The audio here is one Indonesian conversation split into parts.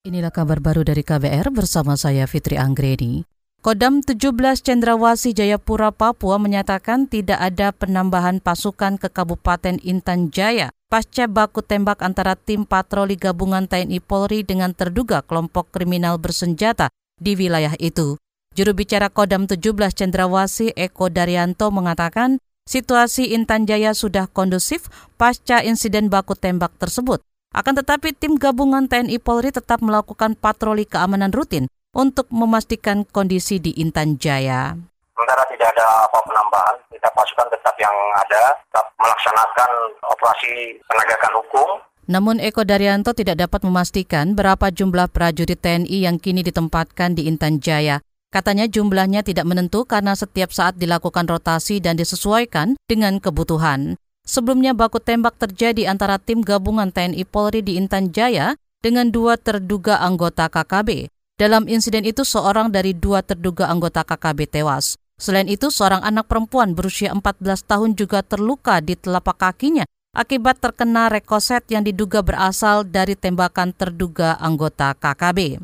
Inilah kabar baru dari KBR bersama saya Fitri Anggreni. Kodam 17 Cendrawasi Jayapura Papua menyatakan tidak ada penambahan pasukan ke Kabupaten Intan Jaya pasca baku tembak antara tim patroli gabungan TNI Polri dengan terduga kelompok kriminal bersenjata di wilayah itu. Juru bicara Kodam 17 Cendrawasi Eko Daryanto mengatakan situasi Intan Jaya sudah kondusif pasca insiden baku tembak tersebut. Akan tetapi tim gabungan TNI Polri tetap melakukan patroli keamanan rutin untuk memastikan kondisi di Intan Jaya. Sementara tidak ada apa penambahan, kita pasukan tetap yang ada, tetap melaksanakan operasi penegakan hukum. Namun Eko Daryanto tidak dapat memastikan berapa jumlah prajurit TNI yang kini ditempatkan di Intan Jaya. Katanya jumlahnya tidak menentu karena setiap saat dilakukan rotasi dan disesuaikan dengan kebutuhan. Sebelumnya baku tembak terjadi antara tim gabungan TNI Polri di Intan Jaya dengan dua terduga anggota KKB. Dalam insiden itu seorang dari dua terduga anggota KKB tewas. Selain itu, seorang anak perempuan berusia 14 tahun juga terluka di telapak kakinya akibat terkena rekoset yang diduga berasal dari tembakan terduga anggota KKB.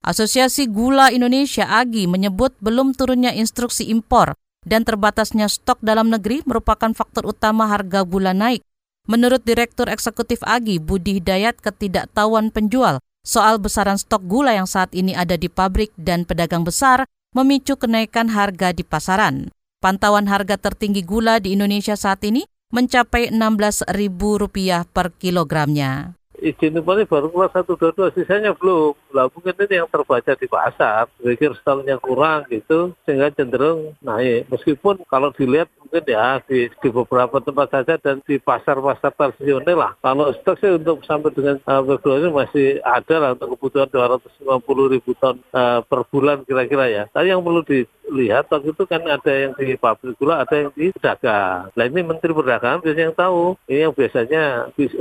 Asosiasi Gula Indonesia AGI menyebut belum turunnya instruksi impor dan terbatasnya stok dalam negeri merupakan faktor utama harga gula naik. Menurut Direktur Eksekutif Agi Budi Hidayat ketidaktahuan penjual soal besaran stok gula yang saat ini ada di pabrik dan pedagang besar memicu kenaikan harga di pasaran. Pantauan harga tertinggi gula di Indonesia saat ini mencapai Rp16.000 per kilogramnya izin impor baru keluar satu dua dua. Sisanya belum. Lah mungkin ini yang terbaca di pasar. Pikir stoknya kurang gitu sehingga cenderung naik. Meskipun kalau dilihat mungkin ya di, di beberapa tempat saja dan di pasar-pasar tradisional lah. Kalau stok sih untuk sampai dengan uh, masih ada lah untuk kebutuhan 250 ribu ton uh, per bulan kira-kira ya. Tapi yang perlu dilihat waktu itu kan ada yang di pabrik gula ada yang di pedagang nah ini Menteri Perdagangan biasanya yang tahu ini yang biasanya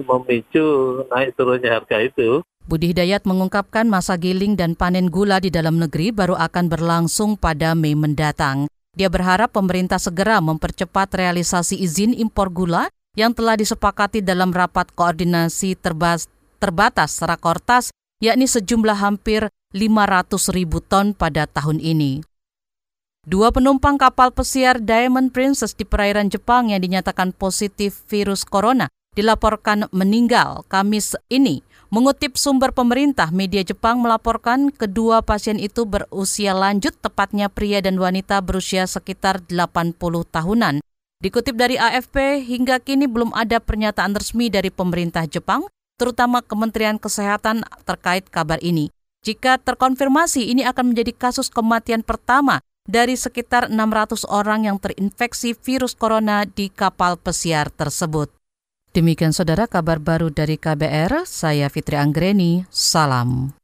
memicu naik turunnya harga itu. Budi Hidayat mengungkapkan masa giling dan panen gula di dalam negeri baru akan berlangsung pada Mei mendatang. Dia berharap pemerintah segera mempercepat realisasi izin impor gula yang telah disepakati dalam rapat koordinasi terbas, terbatas Rakortas, yakni sejumlah hampir 500 ribu ton pada tahun ini. Dua penumpang kapal pesiar Diamond Princess di perairan Jepang yang dinyatakan positif virus corona dilaporkan meninggal Kamis ini. Mengutip sumber pemerintah, media Jepang melaporkan kedua pasien itu berusia lanjut, tepatnya pria dan wanita berusia sekitar 80 tahunan. Dikutip dari AFP, hingga kini belum ada pernyataan resmi dari pemerintah Jepang, terutama Kementerian Kesehatan terkait kabar ini. Jika terkonfirmasi, ini akan menjadi kasus kematian pertama dari sekitar 600 orang yang terinfeksi virus corona di kapal pesiar tersebut. Demikian saudara kabar baru dari KBR, saya Fitri Anggreni, salam.